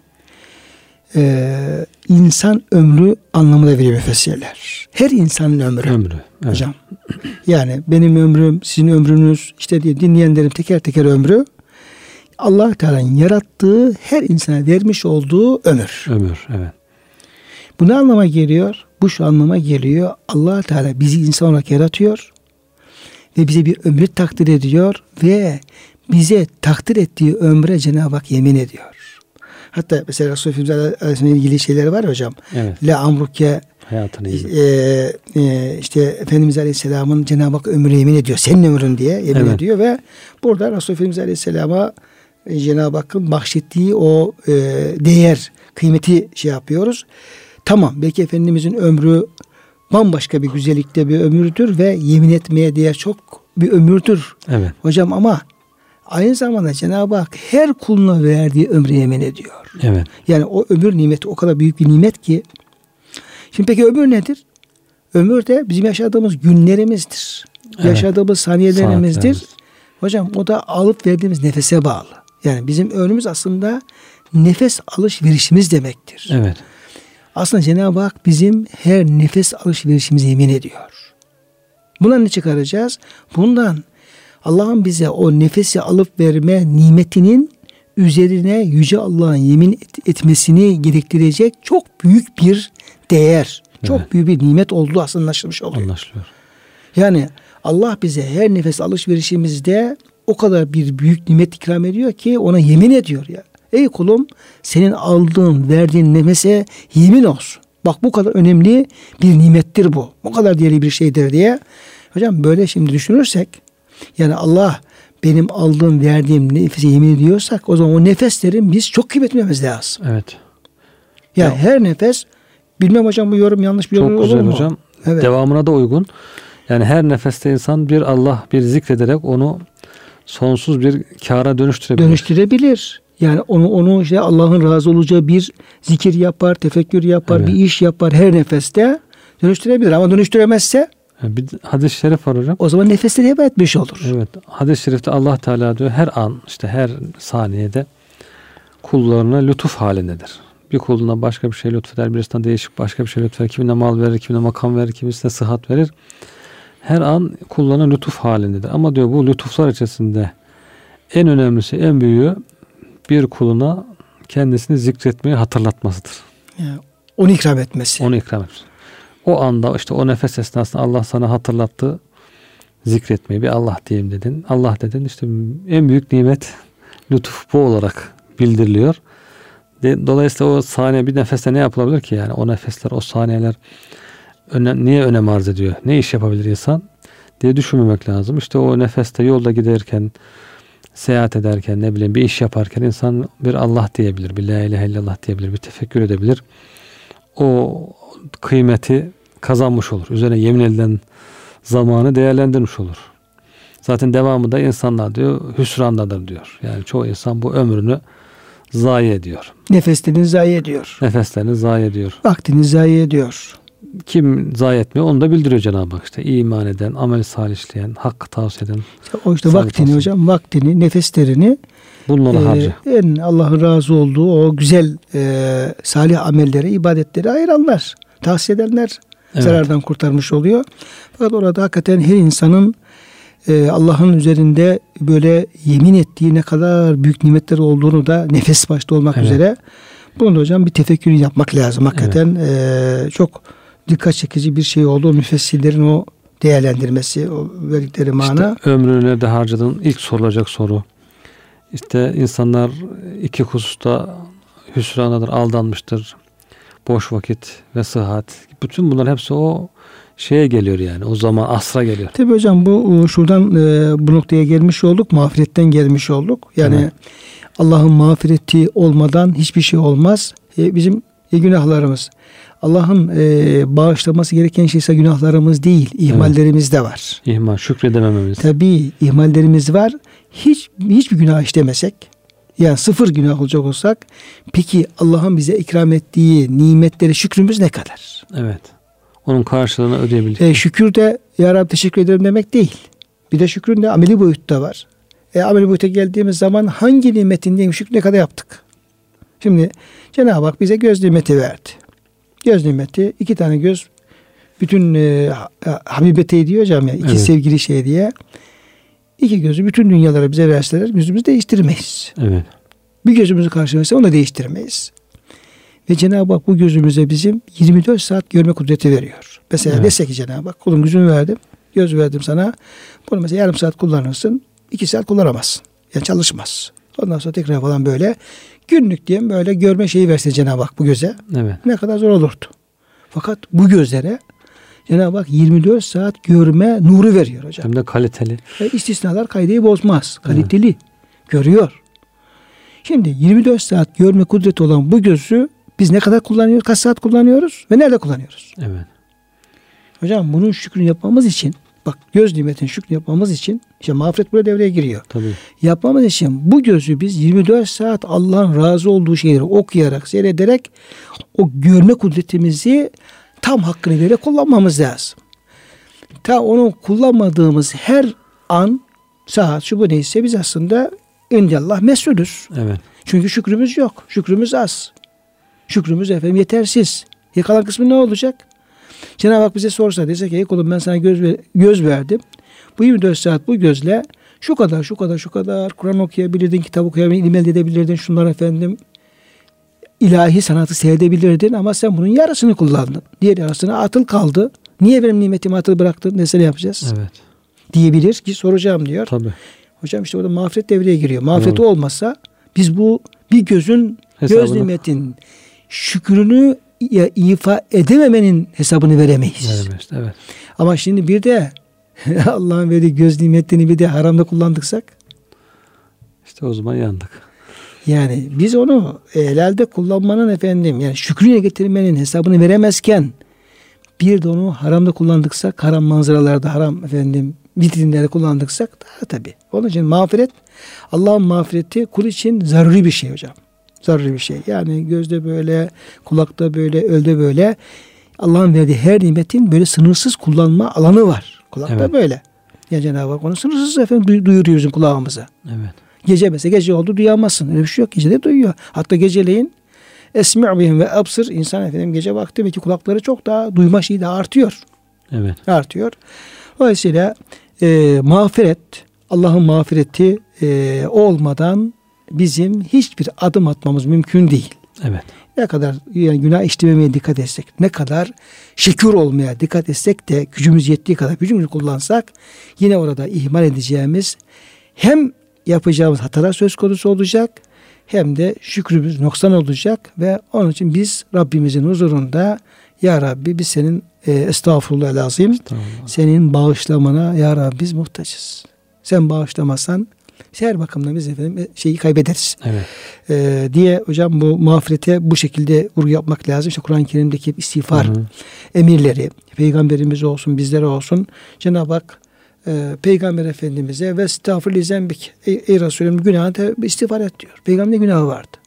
A: e, insan ömrü anlamında veriyor müfessirler. Her insanın ömrü. Ömrü. Evet. Hocam. Yani benim ömrüm, sizin ömrünüz, işte diye dinleyenlerin teker teker ömrü Allah Teala'nın yarattığı her insana vermiş olduğu ömür.
B: Ömür, evet.
A: Bu ne anlama geliyor? Bu şu anlama geliyor. Allah Teala bizi insan olarak yaratıyor ve bize bir ömür takdir ediyor ve bize takdir ettiği ömre Cenab-ı Hak yemin ediyor. Hatta mesela Resulü ilgili şeyler var hocam. Evet. La amruke hayatını e, e, işte Efendimiz Aleyhisselam'ın Cenab-ı Hak ömrü yemin ediyor. Senin ömrün diye yemin evet. ediyor ve burada Resulü Efendimiz Aleyhisselam'a e, Cenab-ı Hakk'ın bahşettiği o e, değer, kıymeti şey yapıyoruz. Tamam belki Efendimizin ömrü bambaşka bir güzellikte bir ömürdür ve yemin etmeye değer çok bir ömürdür. Evet. Hocam ama aynı zamanda Cenab-ı Hak her kuluna verdiği ömrü yemin ediyor. Evet. Yani o ömür nimeti o kadar büyük bir nimet ki. Şimdi peki ömür nedir? Ömür de bizim yaşadığımız günlerimizdir. Evet. Yaşadığımız saniyelerimizdir. Saatlerimiz. Hocam o da alıp verdiğimiz nefese bağlı. Yani bizim ömrümüz aslında nefes alışverişimiz demektir. Evet. Aslında Cenab-ı Hak bizim her nefes alışverişimizi yemin ediyor. Bundan ne çıkaracağız? Bundan Allah'ın bize o nefesi alıp verme nimetinin üzerine yüce Allah'ın yemin etmesini gerektirecek çok büyük bir değer, çok evet. büyük bir nimet olduğu aslında anlaşılmış oluyor. Anlaşılıyor. Yani Allah bize her nefes alışverişimizde o kadar bir büyük nimet ikram ediyor ki ona yemin ediyor ya. Ey kulum senin aldığın verdiğin nefese yemin olsun. Bak bu kadar önemli bir nimettir bu. Bu kadar değerli bir şeydir diye. Hocam böyle şimdi düşünürsek yani Allah benim aldığım verdiğim nefese yemin ediyorsak o zaman o nefeslerin biz çok kıymetlememiz lazım. Evet. Yani ya, her nefes bilmem hocam bu yorum yanlış bir yorum olur mu? Çok güzel hocam.
B: Evet. Devamına da uygun. Yani her nefeste insan bir Allah bir zikrederek onu sonsuz bir kâra dönüştürebilir.
A: Dönüştürebilir. Yani onu onu işte Allah'ın razı olacağı bir zikir yapar, tefekkür yapar, evet. bir iş yapar her nefeste. Dönüştürebilir ama dönüştüremezse
B: bir hadis-i şerif var hocam.
A: o zaman nefesleri heba etmiş olur.
B: Evet. Hadis-i şerifte Allah Teala diyor her an işte her saniyede kullarına lütuf halindedir. Bir kuluna başka bir şey lütfeder, birisinden değişik başka bir şey lütfeder. Kimine mal verir, kimine makam verir, kimisine sıhhat verir. Her an kullarına lütuf halindedir. Ama diyor bu lütuflar içerisinde en önemlisi, en büyüğü bir kuluna kendisini zikretmeyi hatırlatmasıdır.
A: Yani onu ikram etmesi.
B: Onu ikram etmesi. O anda işte o nefes esnasında Allah sana hatırlattı zikretmeyi. Bir Allah diyeyim dedin. Allah dedin işte en büyük nimet lütuf bu olarak bildiriliyor. Dolayısıyla o saniye bir nefeste ne yapılabilir ki yani o nefesler o saniyeler önem, niye önem arz ediyor? Ne iş yapabilir insan diye düşünmemek lazım. İşte o nefeste yolda giderken seyahat ederken ne bileyim bir iş yaparken insan bir Allah diyebilir, bir la ilahe illallah diyebilir, bir tefekkür edebilir. O kıymeti kazanmış olur. Üzerine yemin edilen zamanı değerlendirmiş olur. Zaten devamı da insanlar diyor hüsrandadır diyor. Yani çoğu insan bu ömrünü zayi ediyor.
A: Nefeslerini zayi ediyor.
B: Nefeslerini zayi ediyor.
A: Vaktini zayi ediyor.
B: Kim zayi etmiyor onu da bildiriyor Cenab-ı Hak işte. iman eden, amel salih işleyen, hakkı tavsiye eden
A: İşte o işte vaktini
B: olsun.
A: hocam, vaktini, nefeslerini
B: bunları
A: e,
B: harca.
A: en Allah'ın razı olduğu o güzel e, salih amelleri, ibadetleri ayıranlar, tavsiye edenler
B: Evet.
A: zarardan kurtarmış oluyor. Fakat orada hakikaten her insanın e, Allah'ın üzerinde böyle yemin ettiği ne kadar büyük nimetler olduğunu da nefes başta olmak
B: Evet.
A: üzere bunu da hocam bir tefekkür yapmak lazım. Hakikaten e, çok dikkat çekici bir şey oldu. Müfessirlerin o değerlendirmesi, o verdikleri mana.
B: İşte ömrünü nerede harcadın? İlk sorulacak soru. İşte insanlar iki hususta hüsranadır, aldanmıştır. Boş vakit ve sıhhat. Bütün bunlar hepsi o şeye geliyor yani. O zaman asra geliyor.
A: Tabii hocam bu e, şuradan e, bu noktaya gelmiş olduk. Mağfiretten gelmiş olduk. Yani
B: Evet.
A: Allah'ın mağfireti olmadan hiçbir şey olmaz. E, bizim e, günahlarımız. Allah'ın e, bağışlaması gereken şey ise günahlarımız değil. ihmallerimiz de var.
B: İhmal, şükredemememiz.
A: Tabii ihmallerimiz var. Hiç hiçbir günah işlemesek yani sıfır günah olacak olsak peki Allah'ın bize ikram ettiği nimetleri şükrümüz ne kadar?
B: Evet. Onun karşılığını ödeyebildik.
A: E, şükür de ya Rabbi teşekkür ederim demek değil. Bir de şükrün de ameli boyutta var. E, ameli boyuta geldiğimiz zaman hangi nimetin diyeyim şükrü ne kadar yaptık? Şimdi Cenab-ı Hak bize göz nimeti verdi. Göz nimeti iki tane göz bütün e, ha- Habibete diyor hocam ya iki
B: Evet.
A: sevgili şey diye. İki gözü bütün dünyalara bize verseler gözümüzü değiştirmeyiz.
B: Evet.
A: Bir gözümüzü karşılaşsa onu da değiştirmeyiz. Ve Cenab-ı Hak bu gözümüze bizim 24 saat görme kudreti veriyor. Mesela
B: Evet.
A: dese ki Cenab-ı Hak kulum gözümü verdim, göz verdim sana. Bunu mesela yarım saat kullanırsın, iki saat kullanamazsın. Yani çalışmaz. Ondan sonra tekrar falan böyle günlük diyelim böyle görme şeyi verse Cenab-ı Hak bu göze
B: Evet.
A: ne kadar zor olurdu. Fakat bu gözlere Cenab-ı Hak 24 saat görme nuru veriyor hocam.
B: Hem de kaliteli.
A: Ve istisnalar kaydeyi bozmaz. Kaliteli. Görüyor. Şimdi 24 saat görme kudreti olan bu gözü biz ne kadar kullanıyoruz? Kaç saat kullanıyoruz? Ve nerede kullanıyoruz?
B: Evet.
A: Hocam bunun şükrünü yapmamız için bak göz nimetin şükrünü yapmamız için işte mağfiret buraya devreye giriyor.
B: Tabii.
A: Yapmamız için bu gözü biz 24 saat Allah'ın razı olduğu şeyleri okuyarak, seyrederek o görme kudretimizi tam hakkını vererek kullanmamız lazım. Ta onu kullanmadığımız her an, saat, şu bu neyse biz aslında indallah mesulüz.
B: Evet.
A: Çünkü şükrümüz yok. Şükrümüz az. Şükrümüz efendim yetersiz. E kalan kısmı ne olacak? Cenab-ı Hak bize sorsa dese ki ey kulum ben sana göz, ver- göz verdim. Bu 24 saat bu gözle şu kadar şu kadar şu kadar Kur'an okuyabilirdin, kitap okuyabilirdin, ilim elde edebilirdin. Şunlar efendim ilahi sanatı seyredebilirdin ama sen bunun yarısını kullandın. Diğer yarısına atıl kaldı. Niye benim nimetimi atıl bıraktın? Nesine yapacağız?
B: Evet.
A: Diyebilir ki soracağım diyor.
B: Tabii.
A: Hocam işte orada mağfiret devreye giriyor. Mağfiret
B: Doğru.
A: olmasa biz bu bir gözün göz
B: Hesabını-
A: nimetin şükrünü ya- ifa edememenin hesabını veremeyiz.
B: Veremeyiz. Evet.
A: Ama şimdi bir de Allah'ın verdiği göz nimetini bir de haramda kullandıksak
B: İşte o zaman yandık.
A: Yani biz onu helalde kullanmanın efendim yani şükrüne getirmenin hesabını veremezken bir de onu haramda kullandıksak haram manzaralarda haram efendim vitrinlerde kullandıksak daha tabi. Onun için mağfiret Allah'ın mağfireti kul için zaruri bir şey hocam. Zaruri bir şey. Yani gözde böyle, kulakta böyle, elde böyle. Allah'ın verdiği her nimetin böyle sınırsız kullanma alanı var. Kulak da
B: Evet.
A: böyle. Ya Cenab-ı Hak onu sınırsız efendim duy- duyuruyor bizim kulağımıza.
B: Evet.
A: Gece mesela gece oldu duyamazsın. Öyle bir şey yok. Gece de duyuyor. Hatta geceleyin esmi' bihim ve absır insan efendim gece vakti belki kulakları çok daha duyma şeyi de artıyor.
B: Evet.
A: Artıyor. Dolayısıyla e, mağfiret Allah'ın mağfireti e, olmadan bizim hiçbir adım atmamız mümkün değil.
B: Evet.
A: Ne kadar yani günah işlememeye dikkat etsek, ne kadar şekür olmaya dikkat etsek de gücümüz yettiği kadar gücümüzü kullansak yine orada ihmal edeceğimiz hem yapacağımız hatalar söz konusu olacak hem de şükrümüz noksan olacak ve onun için biz Rabbimizin huzurunda ya Rabbi biz senin e, estağfurullah lazım senin bağışlamana ya Rabbi biz muhtacız. Sen bağışlamasan her bakımdan biz efendim şeyi kaybederiz
B: Evet.
A: e, diye hocam bu mağfirete bu şekilde vurgu yapmak lazım. İşte Kur'an-ı Kerim'deki istiğfar
B: Hı hı.
A: emirleri, peygamberimiz olsun, bizlere olsun. Cenab-ı Hak e, peygamber efendimize ve estağfurullah zembik ey, ey Resulüm günahı tevbe istiğfar et diyor. Peygamberin günahı vardı.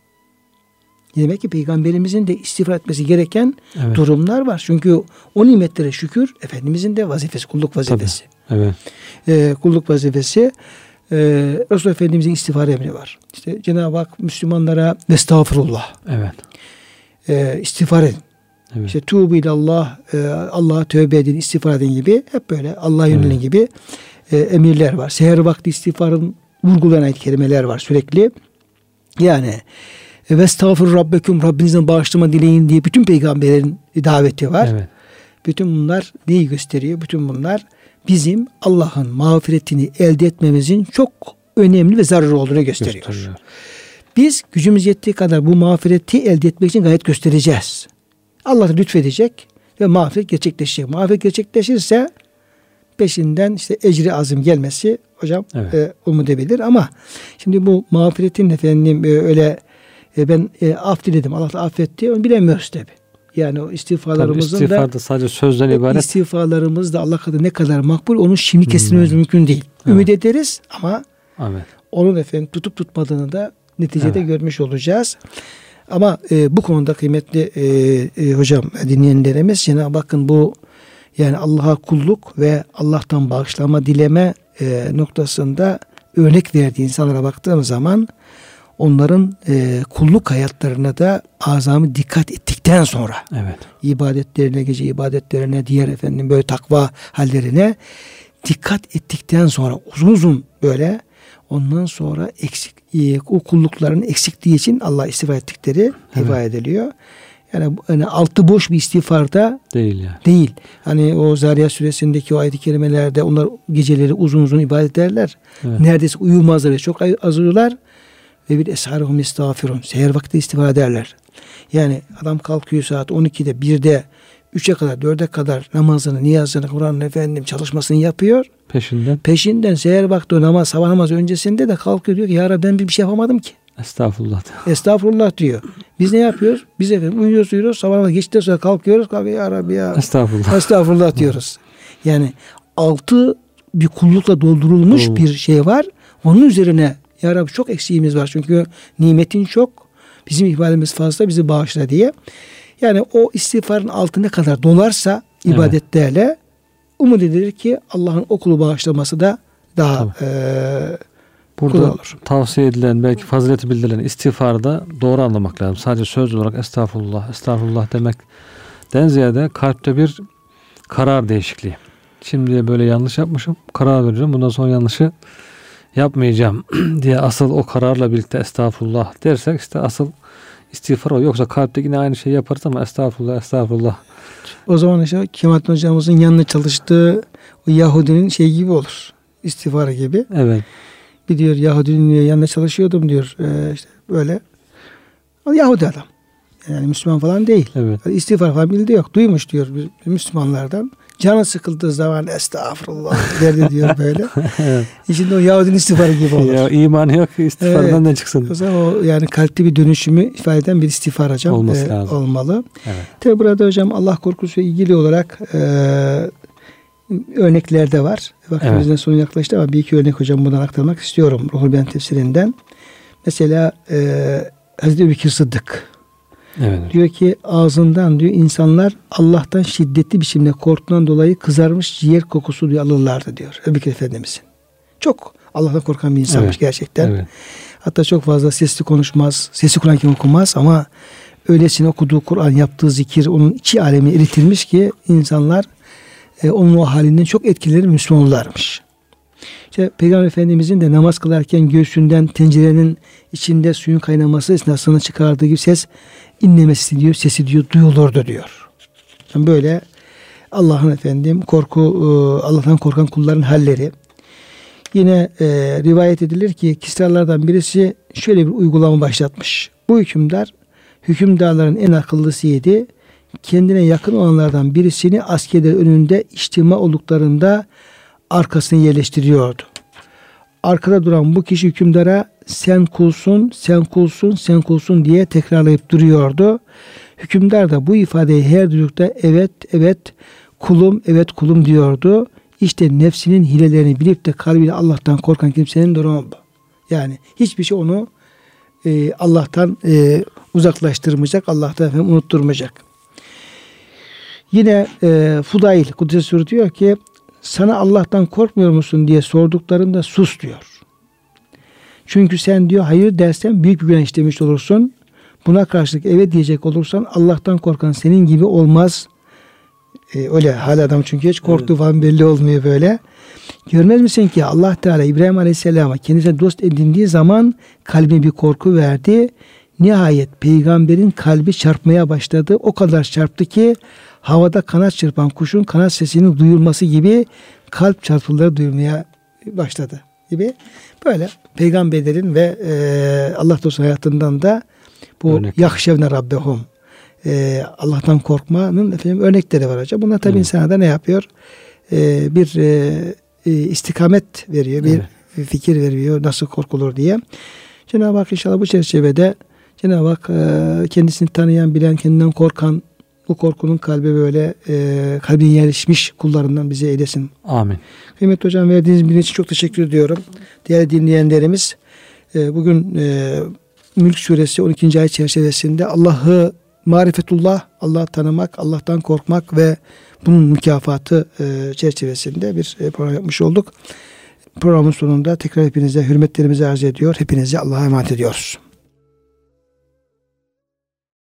A: Demek ki peygamberimizin de istiğfar etmesi gereken
B: Evet.
A: durumlar var. Çünkü o nimetlere şükür Efendimizin de vazifesi, kulluk vazifesi.
B: Evet.
A: E, kulluk vazifesi e, Resul Efendimizin istiğfar emri var. İşte Cenab-ı Hak Müslümanlara estağfurullah
B: Evet.
A: e, istiğfar edin.
B: Evet.
A: İşte tuğbu ilallah, e, Allah'a tövbe edin, istiğfar edin gibi hep böyle Allah'a yönelin
B: Evet.
A: gibi e, emirler var. Seher vakti istiğfarın vurgulayan ayet kelimeler var sürekli. Yani ve estağfur rabbeküm Rabbinizden bağışlama dileyin diye bütün peygamberlerin daveti var.
B: Evet.
A: Bütün bunlar neyi gösteriyor? Bütün bunlar bizim Allah'ın mağfiretini elde etmemizin çok önemli ve zararı olduğunu gösteriyor.
B: Gösteriyor.
A: Biz gücümüz yettiği kadar bu mağfireti elde etmek için gayet göstereceğiz. Allah lütfedecek ve mağfiret gerçekleşecek. Mağfiret gerçekleşirse peşinden işte ecri azim gelmesi hocam
B: Evet.
A: e, umut edebilir ama şimdi bu mağfiretin efendim e, öyle e, ben e, af diledim Allah da affetti onu bilemiyoruz tabi. Yani o istiğfalarımızın
B: istiğfar da sadece sözden ibaret.
A: istiğfalarımız da Allah katında ne kadar makbul onu şimdi
B: Hmm.
A: kestirmemiz mümkün değil.
B: Evet.
A: Ümit ederiz ama
B: Evet.
A: onun efendim tutup tutmadığını da neticede
B: Evet.
A: görmüş olacağız. Ama e, bu konuda kıymetli e, e, hocam dinleyenlerimiz Cenab-ı Hakk'ın bu yani Allah'a kulluk ve Allah'tan bağışlama dileme e, noktasında örnek verdiği insanlara baktığım zaman onların e, kulluk hayatlarına da azami dikkat ettikten sonra
B: Evet.
A: ibadetlerine, gece ibadetlerine, diğer efendim böyle takva hallerine dikkat ettikten sonra uzun uzun böyle ondan sonra eksik e, o kullukların eksikliği için Allah istiğfar ettikleri
B: Evet.
A: ifade ediliyor. Yani, yani altı boş bir istiğfarda
B: Değil yani.
A: değil. Hani o Zariyat suresindeki o ayet-i kerimelerde onlar geceleri uzun uzun ibadet ederler.
B: Evet.
A: Neredeyse uyumazlar ve çok az uyurlar. Ve bir esharhum istağfirun. Seher vakti istiğfar ederler. Yani adam kalkıyor saat 12'de, 1'de, 3'e kadar, 4'e kadar namazını, niyazını, Kur'an'ın efendim çalışmasını yapıyor.
B: Peşinden
A: Peşinden seher vakti namaz, sabah namazı öncesinde de kalkıyor diyor ki ya Rabbi ben bir şey yapamadım ki.
B: estağfurullah.
A: Estağfurullah diyor. Biz ne yapıyoruz? Biz efendim uyuyoruz uyuyoruz. Sabah namazı geçtikten sonra kalkıyoruz. Kalkıyor ya Rabbi ya.
B: Estağfurullah.
A: Estağfurullah diyoruz. Yani altı bir kullukla doldurulmuş
B: Doğru.
A: bir şey var. Onun üzerine ya Rabbi çok eksiğimiz var. Çünkü nimetin çok. Bizim ibadetimiz fazla bizi bağışla diye. Yani o istiğfarın altı ne kadar dolarsa
B: Evet.
A: Umut edilir ki Allah'ın okulu bağışlaması da daha eee
B: Burada
A: Kolay olur.
B: tavsiye edilen belki fazileti bildirilen istiğfarı da doğru anlamak lazım. Sadece söz olarak estağfurullah, estağfurullah demekten ziyade kalpte bir karar değişikliği. Şimdi böyle yanlış yapmışım. Karar veriyorum. Bundan sonra yanlışı yapmayacağım diye asıl o kararla birlikte estağfurullah dersek işte asıl istiğfar o. Yoksa kalpte yine aynı şeyi yaparız ama estağfurullah, estağfurullah.
A: o zaman işte Kemalettin hocamızın yanında çalıştığı o Yahudinin şey gibi olur. İstiğfarı gibi.
B: Evet.
A: Bir diyor Yahudinin yanında çalışıyordum diyor. Ee, işte böyle. O Yahudi adam. Yani Müslüman falan değil.
B: Evet.
A: İstiğfar falan bildiği yok. Duymuş diyor Müslümanlardan. Canı sıkıldığı zaman estağfurullah derdi diyor böyle.
B: evet.
A: İçinde o Yahudinin istiğfarı gibi olur.
B: ya imanı yok ki istiğfardan
A: Evet.
B: ne çıksın?
A: O zaman o yani kalpte bir dönüşümü ifade eden bir istiğfar hocam
B: Olması
A: e,
B: lazım.
A: olmalı.
B: Evet.
A: Tabi burada hocam Allah korkusuyla ilgili olarak e, örnekler de var. Vaktimizin sonu yaklaştı ama bir iki örnek hocam buradan aktarmak istiyorum Ruhul Beyan tefsirinden. Mesela e, Hazreti Ebubekir Sıddık.
B: Evet.
A: Diyor ki ağzından diyor insanlar Allah'tan şiddetli biçimde korktuğundan dolayı kızarmış ciğer kokusu diyor alırlardı diyor. Ebu Bekir Efendimizin. Çok Allah'tan korkan bir insanmış
B: Evet.
A: gerçekten.
B: Evet.
A: Hatta çok fazla sesli konuşmaz, sesi Kur'an kim okumaz ama öylesine okuduğu Kur'an, yaptığı zikir onun içi alemi eritilmiş ki insanlar e, onun o halinden çok etkileri Müslüman olurlarmış. İşte Peygamber Efendimizin de namaz kılarken göğsünden tencerenin içinde suyun kaynaması esnasında çıkardığı gibi ses inlemesi diyor, sesi diyor duyulurdu diyor. Yani böyle Allah'ın efendim korku e, Allah'tan korkan kulların halleri. Yine e, rivayet edilir ki Kisralardan birisi şöyle bir uygulama başlatmış. Bu hükümdar hükümdarların en akıllısıydı. Kendine yakın olanlardan birisini askerler önünde içtima olduklarında arkasını yerleştiriyordu. Arkada duran bu kişi hükümdara sen kulsun, sen kulsun, sen kulsun diye tekrarlayıp duruyordu. Hükümdar da bu ifadeyi her duydukta evet, evet kulum, evet kulum diyordu. İşte nefsinin hilelerini bilip de kalbiyle Allah'tan korkan kimsenin durumu bu. Yani hiçbir şey onu e, Allah'tan e, uzaklaştırmayacak, Allah'tan efendim unutturmayacak. Yine e, Fudayl Kudüs'e diyor ki sana Allah'tan korkmuyor musun diye sorduklarında sus diyor. Çünkü sen diyor hayır dersen büyük bir günah işlemiş olursun. Buna karşılık evet diyecek olursan Allah'tan korkan senin gibi olmaz. E, öyle hal adam çünkü hiç korktuğu
B: Evet.
A: falan belli olmuyor böyle. Görmez misin ki Allah Teala İbrahim Aleyhisselam'a kendisine dost edindiği zaman kalbine bir korku verdi. Nihayet peygamberin kalbi çarpmaya başladı. O kadar çarptı ki havada kanat çırpan kuşun kanat sesinin duyulması gibi kalp çarpıntıları duyulmaya başladı gibi. Böyle peygamberlerin ve e, Allah dostu hayatından da bu yakşevne rabbehum e, Allah'tan korkmanın efendim örnekleri var hocam. Bunlar tabii
B: Evet.
A: insana da ne yapıyor? E, bir e, e, istikamet veriyor, bir fikir veriyor nasıl korkulur diye. Cenab-ı Hak inşallah bu çerçevede Cenab-ı Hak e, kendisini tanıyan, bilen, kendinden korkan, bu korkunun kalbe böyle e, kalbine yerleşmiş kullarından bize eylesin.
B: Amin.
A: Kıymetli hocam verdiğiniz bilgi için çok teşekkür ediyorum. Diğer dinleyenlerimiz e, bugün e, Mülk suresi 12. ayet çerçevesinde Allah'ı marifetullah, Allah'ı tanımak, Allah'tan korkmak ve bunun mükafatı e, çerçevesinde bir e, program yapmış olduk. Programın sonunda tekrar hepinize hürmetlerimizi arz ediyor. Hepinizi Allah'a emanet ediyoruz.